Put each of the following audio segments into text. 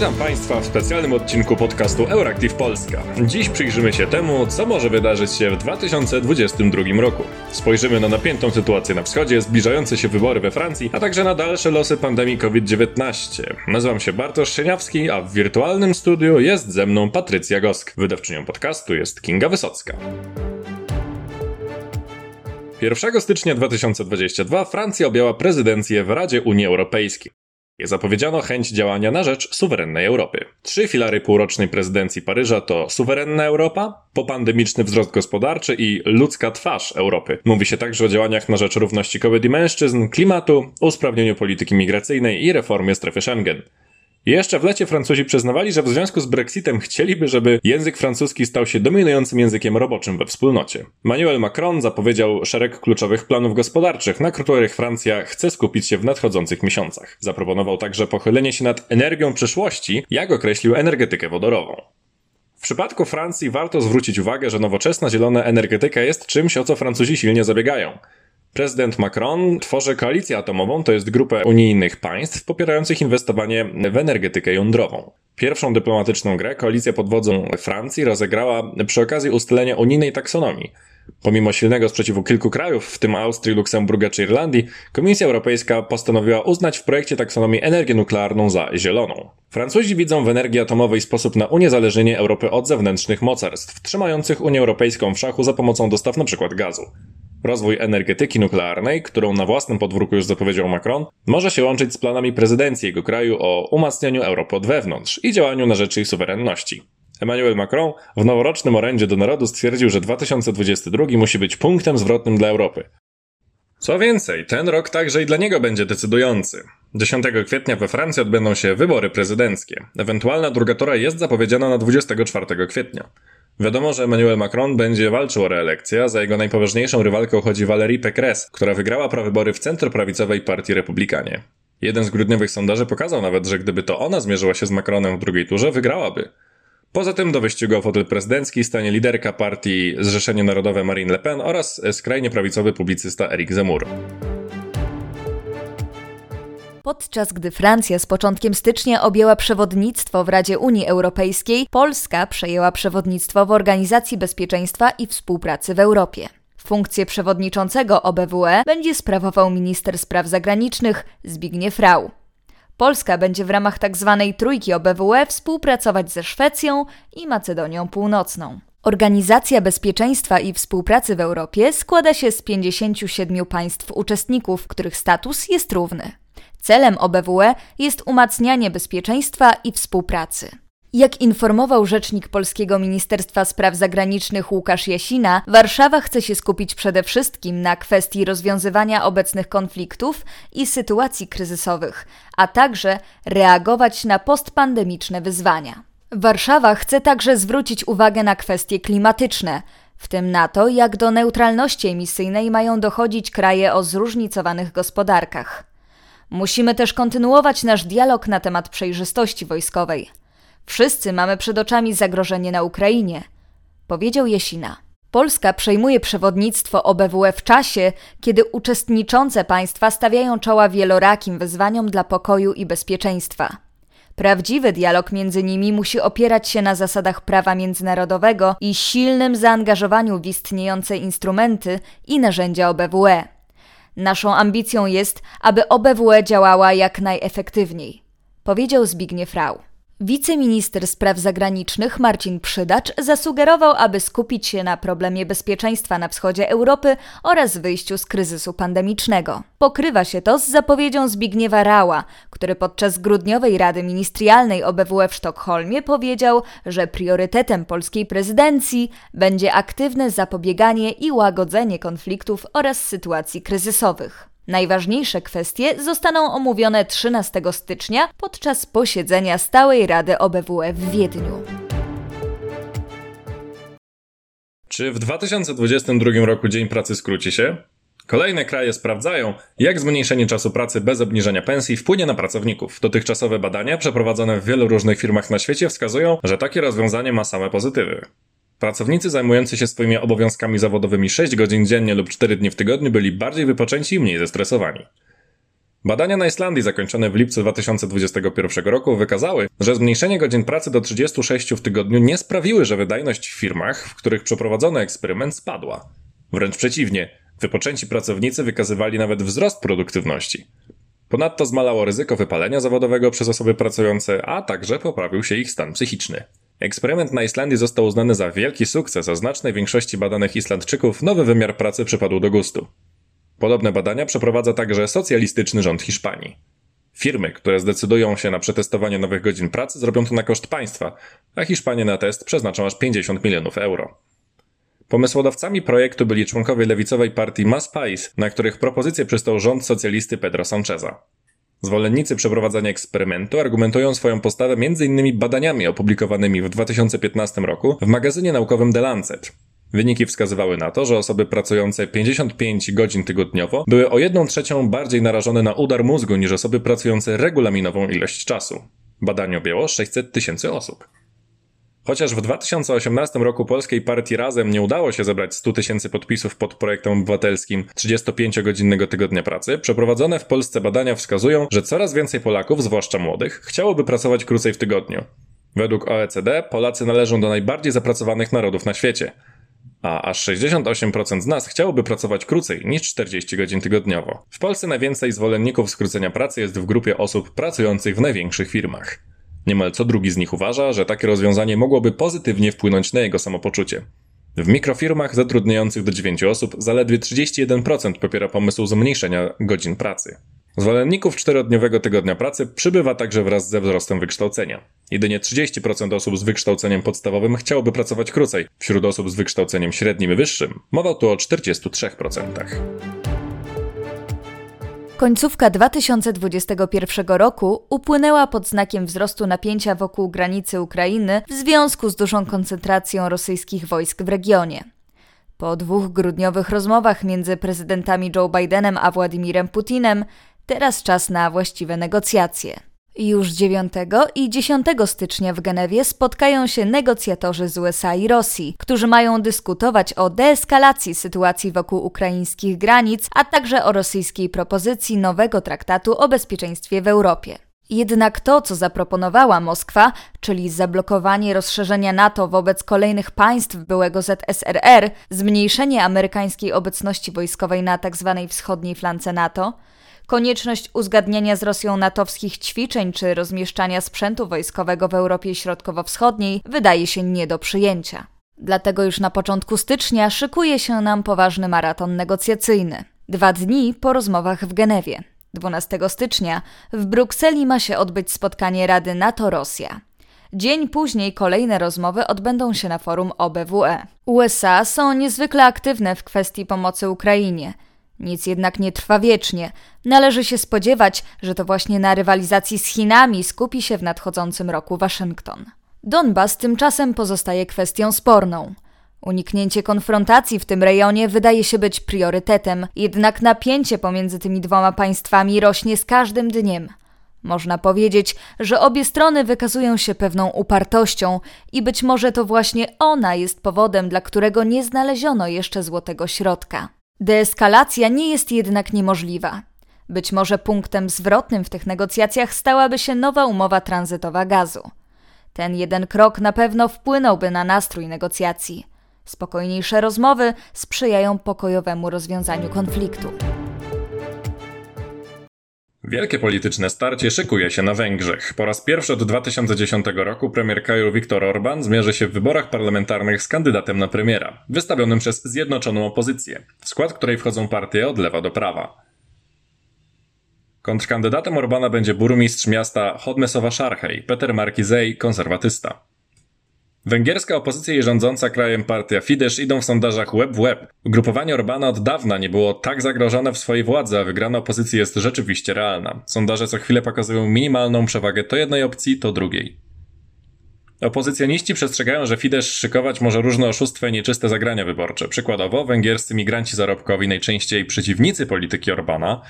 Witam Państwa w specjalnym odcinku podcastu Euractiv Polska. Dziś przyjrzymy się temu, co może wydarzyć się w 2022 roku. Spojrzymy na napiętą sytuację na wschodzie, zbliżające się wybory we Francji, a także na dalsze losy pandemii COVID-19. Nazywam się Bartosz Sieniawski, a w wirtualnym studiu jest ze mną Patrycja Gosk. Wydawczynią podcastu jest Kinga Wysocka. 1 stycznia 2022 Francja objęła prezydencję w Radzie Unii Europejskiej. Zapowiedziano chęć działania na rzecz suwerennej Europy. Trzy filary półrocznej prezydencji Paryża to suwerenna Europa, popandemiczny wzrost gospodarczy i ludzka twarz Europy. Mówi się także o działaniach na rzecz równości kobiet i mężczyzn, klimatu, usprawnieniu polityki migracyjnej i reformie strefy Schengen. Jeszcze w lecie Francuzi przyznawali, że w związku z Brexitem chcieliby, żeby język francuski stał się dominującym językiem roboczym we wspólnocie. Emmanuel Macron zapowiedział szereg kluczowych planów gospodarczych, na których Francja chce skupić się w nadchodzących miesiącach. Zaproponował także pochylenie się nad energią przyszłości, jak określił energetykę wodorową. W przypadku Francji warto zwrócić uwagę, że nowoczesna zielona energetyka jest czymś, o co Francuzi silnie zabiegają. Prezydent Macron tworzy koalicję atomową, to jest grupę unijnych państw popierających inwestowanie w energetykę jądrową. Pierwszą dyplomatyczną grę koalicja pod wodzą Francji rozegrała przy okazji ustalenia unijnej taksonomii. Pomimo silnego sprzeciwu kilku krajów, w tym Austrii, Luksemburga czy Irlandii, Komisja Europejska postanowiła uznać w projekcie taksonomii energię nuklearną za zieloną. Francuzi widzą w energii atomowej sposób na uniezależnienie Europy od zewnętrznych mocarstw, trzymających Unię Europejską w szachu za pomocą dostaw np. gazu. Rozwój energetyki nuklearnej, którą na własnym podwórku już zapowiedział Macron, może się łączyć z planami prezydencji jego kraju o umacnianiu Europy od wewnątrz i działaniu na rzecz jej suwerenności. Emmanuel Macron w noworocznym orędzie do narodu stwierdził, że 2022 musi być punktem zwrotnym dla Europy. Co więcej, ten rok także i dla niego będzie decydujący. 10 kwietnia we Francji odbędą się wybory prezydenckie. Ewentualna druga tura jest zapowiedziana na 24 kwietnia. Wiadomo, że Emmanuel Macron będzie walczył o reelekcję, a za jego najpoważniejszą rywalką chodzi Valérie Pécresse, która wygrała prawybory w centroprawicowej partii Republikanie. Jeden z grudniowych sondaży pokazał nawet, że gdyby to ona zmierzyła się z Macronem w drugiej turze, wygrałaby. Poza tym do wyścigu o fotel prezydencki stanie liderka partii Zrzeszenie Narodowe Marine Le Pen oraz skrajnie prawicowy publicysta Eric Zemmour. Podczas gdy Francja z początkiem stycznia objęła przewodnictwo w Radzie Unii Europejskiej, Polska przejęła przewodnictwo w Organizacji Bezpieczeństwa i Współpracy w Europie. Funkcję przewodniczącego OBWE będzie sprawował minister spraw zagranicznych Zbigniew Rau. Polska będzie w ramach tzw. Tak trójki OBWE współpracować ze Szwecją i Macedonią Północną. Organizacja Bezpieczeństwa i Współpracy w Europie składa się z 57 państw uczestników, których status jest równy. Celem OBWE jest umacnianie bezpieczeństwa i współpracy. Jak informował rzecznik Polskiego Ministerstwa Spraw Zagranicznych Łukasz Jasina, Warszawa chce się skupić przede wszystkim na kwestii rozwiązywania obecnych konfliktów i sytuacji kryzysowych, a także reagować na postpandemiczne wyzwania. Warszawa chce także zwrócić uwagę na kwestie klimatyczne, w tym na to, jak do neutralności emisyjnej mają dochodzić kraje o zróżnicowanych gospodarkach. Musimy też kontynuować nasz dialog na temat przejrzystości wojskowej. Wszyscy mamy przed oczami zagrożenie na Ukrainie, powiedział Jesina. Polska przejmuje przewodnictwo OBWE w czasie, kiedy uczestniczące państwa stawiają czoła wielorakim wyzwaniom dla pokoju i bezpieczeństwa. Prawdziwy dialog między nimi musi opierać się na zasadach prawa międzynarodowego i silnym zaangażowaniu w istniejące instrumenty i narzędzia OBWE. Naszą ambicją jest, aby OBWE działała jak najefektywniej, powiedział Zbigniew Rau. Wiceminister spraw zagranicznych Marcin Przydacz zasugerował, aby skupić się na problemie bezpieczeństwa na wschodzie Europy oraz wyjściu z kryzysu pandemicznego. Pokrywa się to z zapowiedzią Zbigniewa Rała, który podczas grudniowej Rady Ministerialnej OBWE w Sztokholmie powiedział, że priorytetem polskiej prezydencji będzie aktywne zapobieganie i łagodzenie konfliktów oraz sytuacji kryzysowych. Najważniejsze kwestie zostaną omówione 13 stycznia podczas posiedzenia Stałej Rady OBWE w Wiedniu. Czy w 2022 roku Dzień Pracy skróci się? Kolejne kraje sprawdzają, jak zmniejszenie czasu pracy bez obniżenia pensji wpłynie na pracowników. Dotychczasowe badania przeprowadzone w wielu różnych firmach na świecie wskazują, że takie rozwiązanie ma same pozytywy. Pracownicy zajmujący się swoimi obowiązkami zawodowymi 6 godzin dziennie lub 4 dni w tygodniu byli bardziej wypoczęci i mniej zestresowani. Badania na Islandii zakończone w lipcu 2021 roku wykazały, że zmniejszenie godzin pracy do 36 w tygodniu nie sprawiły, że wydajność w firmach, w których przeprowadzono eksperyment, spadła. Wręcz przeciwnie, wypoczęci pracownicy wykazywali nawet wzrost produktywności. Ponadto zmalało ryzyko wypalenia zawodowego przez osoby pracujące, a także poprawił się ich stan psychiczny. Eksperyment na Islandii został uznany za wielki sukces, a znacznej większości badanych Islandczyków nowy wymiar pracy przypadł do gustu. Podobne badania przeprowadza także socjalistyczny rząd Hiszpanii. Firmy, które zdecydują się na przetestowanie nowych godzin pracy, zrobią to na koszt państwa, a Hiszpanie na test przeznaczą aż 50 milionów euro. Pomysłodawcami projektu byli członkowie lewicowej partii Mas Pais, na których propozycję przystał rząd socjalisty Pedro Sancheza. Zwolennicy przeprowadzania eksperymentu argumentują swoją postawę m.in. badaniami opublikowanymi w 2015 roku w magazynie naukowym The Lancet. Wyniki wskazywały na to, że osoby pracujące 55 godzin tygodniowo były o 1 trzecią bardziej narażone na udar mózgu niż osoby pracujące regulaminową ilość czasu. Badanie objęło 600 tysięcy osób. Chociaż w 2018 roku polskiej partii Razem nie udało się zebrać 100 tysięcy podpisów pod projektem obywatelskim 35-godzinnego tygodnia pracy, przeprowadzone w Polsce badania wskazują, że coraz więcej Polaków, zwłaszcza młodych, chciałoby pracować krócej w tygodniu. Według OECD Polacy należą do najbardziej zapracowanych narodów na świecie, a aż 68% z nas chciałoby pracować krócej niż 40 godzin tygodniowo. W Polsce najwięcej zwolenników skrócenia pracy jest w grupie osób pracujących w największych firmach. Niemal co drugi z nich uważa, że takie rozwiązanie mogłoby pozytywnie wpłynąć na jego samopoczucie. W mikrofirmach zatrudniających do 9 osób zaledwie 31% popiera pomysł zmniejszenia godzin pracy. Zwolenników czterodniowego tygodnia pracy przybywa także wraz ze wzrostem wykształcenia. Jedynie 30% osób z wykształceniem podstawowym chciałoby pracować krócej. Wśród osób z wykształceniem średnim i wyższym mowa tu o 43%. Końcówka 2021 roku upłynęła pod znakiem wzrostu napięcia wokół granicy Ukrainy w związku z dużą koncentracją rosyjskich wojsk w regionie. Po dwóch grudniowych rozmowach między prezydentami Joe Bidenem a Władimirem Putinem, teraz czas na właściwe negocjacje. Już 9 i 10 stycznia w Genewie spotkają się negocjatorzy z USA i Rosji, którzy mają dyskutować o deeskalacji sytuacji wokół ukraińskich granic, a także o rosyjskiej propozycji nowego traktatu o bezpieczeństwie w Europie. Jednak to, co zaproponowała Moskwa, czyli zablokowanie rozszerzenia NATO wobec kolejnych państw byłego ZSRR, zmniejszenie amerykańskiej obecności wojskowej na tzw. Tak wschodniej flance NATO, Konieczność uzgadniania z Rosją natowskich ćwiczeń czy rozmieszczania sprzętu wojskowego w Europie Środkowo-Wschodniej wydaje się nie do przyjęcia. Dlatego już na początku stycznia szykuje się nam poważny maraton negocjacyjny. Dwa dni po rozmowach w Genewie. 12 stycznia w Brukseli ma się odbyć spotkanie Rady NATO-Rosja. Dzień później kolejne rozmowy odbędą się na forum OBWE. USA są niezwykle aktywne w kwestii pomocy Ukrainie – nic jednak nie trwa wiecznie. Należy się spodziewać, że to właśnie na rywalizacji z Chinami skupi się w nadchodzącym roku Waszyngton. Donbas tymczasem pozostaje kwestią sporną. Uniknięcie konfrontacji w tym rejonie wydaje się być priorytetem, jednak napięcie pomiędzy tymi dwoma państwami rośnie z każdym dniem. Można powiedzieć, że obie strony wykazują się pewną upartością i być może to właśnie ona jest powodem, dla którego nie znaleziono jeszcze złotego środka. Deeskalacja nie jest jednak niemożliwa. Być może punktem zwrotnym w tych negocjacjach stałaby się nowa umowa tranzytowa gazu. Ten jeden krok na pewno wpłynąłby na nastrój negocjacji. Spokojniejsze rozmowy sprzyjają pokojowemu rozwiązaniu konfliktu. Wielkie polityczne starcie szykuje się na Węgrzech. Po raz pierwszy od 2010 roku premier kraju Viktor Orban zmierzy się w wyborach parlamentarnych z kandydatem na premiera, wystawionym przez zjednoczoną opozycję, w skład której wchodzą partie od lewa do prawa. Kontrkandydatem Orbana będzie burmistrz miasta Chodmesowa-Szarchej, Peter Markizej, konserwatysta. Węgierska opozycja i rządząca krajem partia Fidesz idą w sondażach web w web. Ugrupowanie Orbana od dawna nie było tak zagrożone w swojej władzy, a wygrana opozycji jest rzeczywiście realna. Sondaże co chwilę pokazują minimalną przewagę to jednej opcji, to drugiej. Opozycjoniści przestrzegają, że Fidesz szykować może różne oszustwa i nieczyste zagrania wyborcze. Przykładowo, węgierscy migranci zarobkowi, najczęściej przeciwnicy polityki Orbana,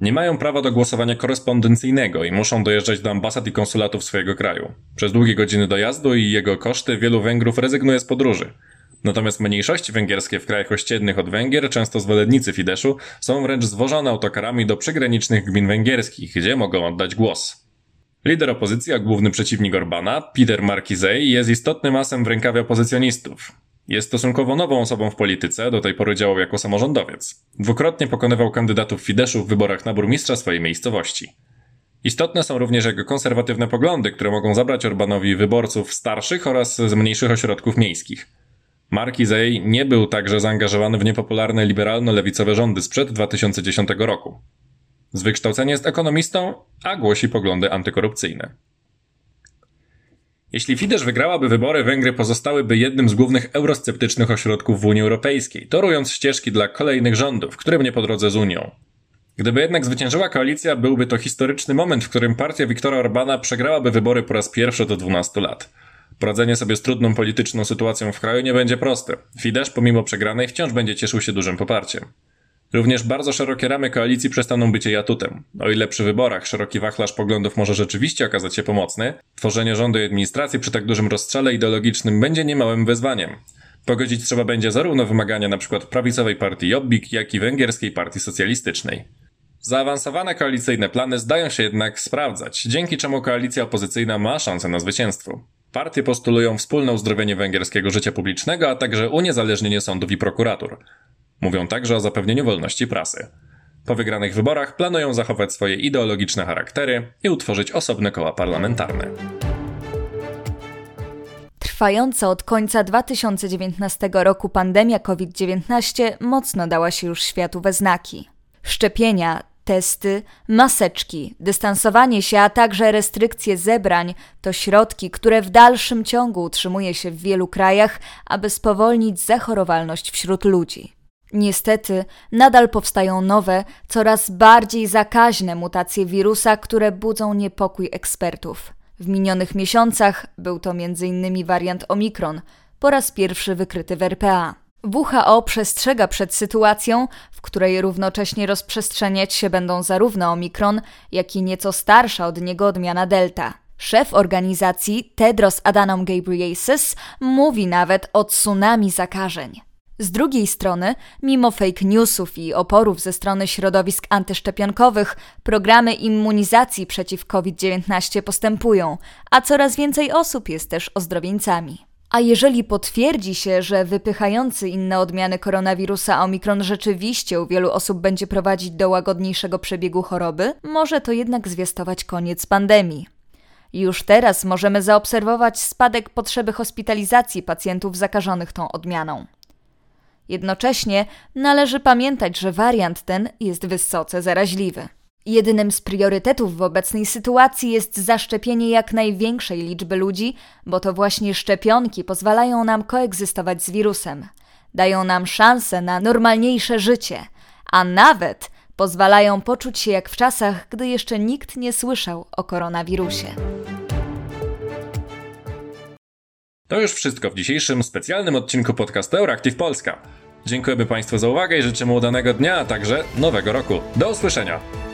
nie mają prawa do głosowania korespondencyjnego i muszą dojeżdżać do ambasad i konsulatów swojego kraju. Przez długie godziny dojazdu i jego koszty wielu Węgrów rezygnuje z podróży. Natomiast mniejszości węgierskie w krajach ościennych od Węgier, często zwolennicy Fideszu, są wręcz zwożone autokarami do przygranicznych gmin węgierskich, gdzie mogą oddać głos. Lider opozycji, a główny przeciwnik Orbana, Peter Markizej, jest istotnym asem w rękawie opozycjonistów. Jest stosunkowo nową osobą w polityce, do tej pory działał jako samorządowiec. Dwukrotnie pokonywał kandydatów Fideszu w wyborach na burmistrza swojej miejscowości. Istotne są również jego konserwatywne poglądy, które mogą zabrać Orbanowi wyborców starszych oraz z mniejszych ośrodków miejskich. Markizej nie był także zaangażowany w niepopularne liberalno-lewicowe rządy sprzed 2010 roku. Z wykształcenia jest ekonomistą, a głosi poglądy antykorupcyjne. Jeśli Fidesz wygrałaby wybory, Węgry pozostałyby jednym z głównych eurosceptycznych ośrodków w Unii Europejskiej, torując ścieżki dla kolejnych rządów, którym nie po drodze z Unią. Gdyby jednak zwyciężyła koalicja, byłby to historyczny moment, w którym partia Viktora Orbana przegrałaby wybory po raz pierwszy od 12 lat. Poradzenie sobie z trudną polityczną sytuacją w kraju nie będzie proste. Fidesz, pomimo przegranej, wciąż będzie cieszył się dużym poparciem. Również bardzo szerokie ramy koalicji przestaną być jej atutem. O ile przy wyborach szeroki wachlarz poglądów może rzeczywiście okazać się pomocny, tworzenie rządu i administracji przy tak dużym rozstrzale ideologicznym będzie niemałym wyzwaniem. Pogodzić trzeba będzie zarówno wymagania np. prawicowej partii Jobbik, jak i węgierskiej partii socjalistycznej. Zaawansowane koalicyjne plany zdają się jednak sprawdzać, dzięki czemu koalicja opozycyjna ma szansę na zwycięstwo. Partie postulują wspólne uzdrowienie węgierskiego życia publicznego, a także uniezależnienie sądów i prokuratur. Mówią także o zapewnieniu wolności prasy. Po wygranych wyborach planują zachować swoje ideologiczne charaktery i utworzyć osobne koła parlamentarne. Trwająca od końca 2019 roku pandemia COVID-19 mocno dała się już światu we znaki. Szczepienia, testy, maseczki, dystansowanie się, a także restrykcje zebrań to środki, które w dalszym ciągu utrzymuje się w wielu krajach, aby spowolnić zachorowalność wśród ludzi. Niestety, nadal powstają nowe, coraz bardziej zakaźne mutacje wirusa, które budzą niepokój ekspertów. W minionych miesiącach był to m.in. wariant Omikron, po raz pierwszy wykryty w RPA. WHO przestrzega przed sytuacją, w której równocześnie rozprzestrzeniać się będą zarówno Omikron, jak i nieco starsza od niego odmiana Delta. Szef organizacji Tedros Adhanom Ghebreyesus mówi nawet o tsunami zakażeń. Z drugiej strony, mimo fake newsów i oporów ze strony środowisk antyszczepionkowych, programy immunizacji przeciw COVID-19 postępują, a coraz więcej osób jest też ozdrowieńcami. A jeżeli potwierdzi się, że wypychający inne odmiany koronawirusa Omikron rzeczywiście u wielu osób będzie prowadzić do łagodniejszego przebiegu choroby, może to jednak zwiastować koniec pandemii. Już teraz możemy zaobserwować spadek potrzeby hospitalizacji pacjentów zakażonych tą odmianą. Jednocześnie należy pamiętać, że wariant ten jest wysoce zaraźliwy. Jedynym z priorytetów w obecnej sytuacji jest zaszczepienie jak największej liczby ludzi, bo to właśnie szczepionki pozwalają nam koegzystować z wirusem, dają nam szansę na normalniejsze życie, a nawet pozwalają poczuć się jak w czasach, gdy jeszcze nikt nie słyszał o koronawirusie. To już wszystko w dzisiejszym specjalnym odcinku podcastu Euractiv Polska. Dziękujemy Państwu za uwagę i życzymy udanego dnia, a także nowego roku. Do usłyszenia!